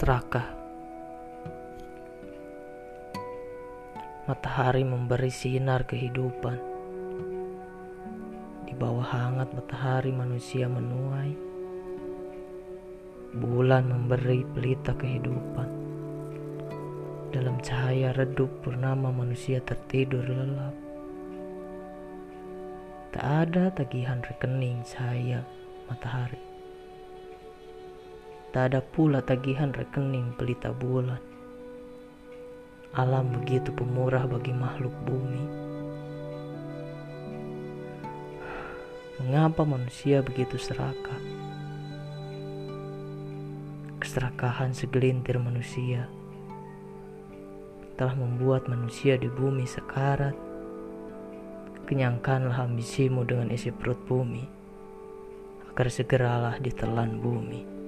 serakah. Matahari memberi sinar kehidupan. Di bawah hangat matahari manusia menuai. Bulan memberi pelita kehidupan. Dalam cahaya redup purnama manusia tertidur lelap. Tak ada tagihan rekening cahaya matahari. Tak ada pula tagihan rekening pelita bulan. Alam begitu pemurah bagi makhluk bumi. Mengapa manusia begitu serakah? Keserakahan segelintir manusia telah membuat manusia di bumi sekarat. Kenyangkanlah ambisimu dengan isi perut bumi, agar segeralah ditelan bumi.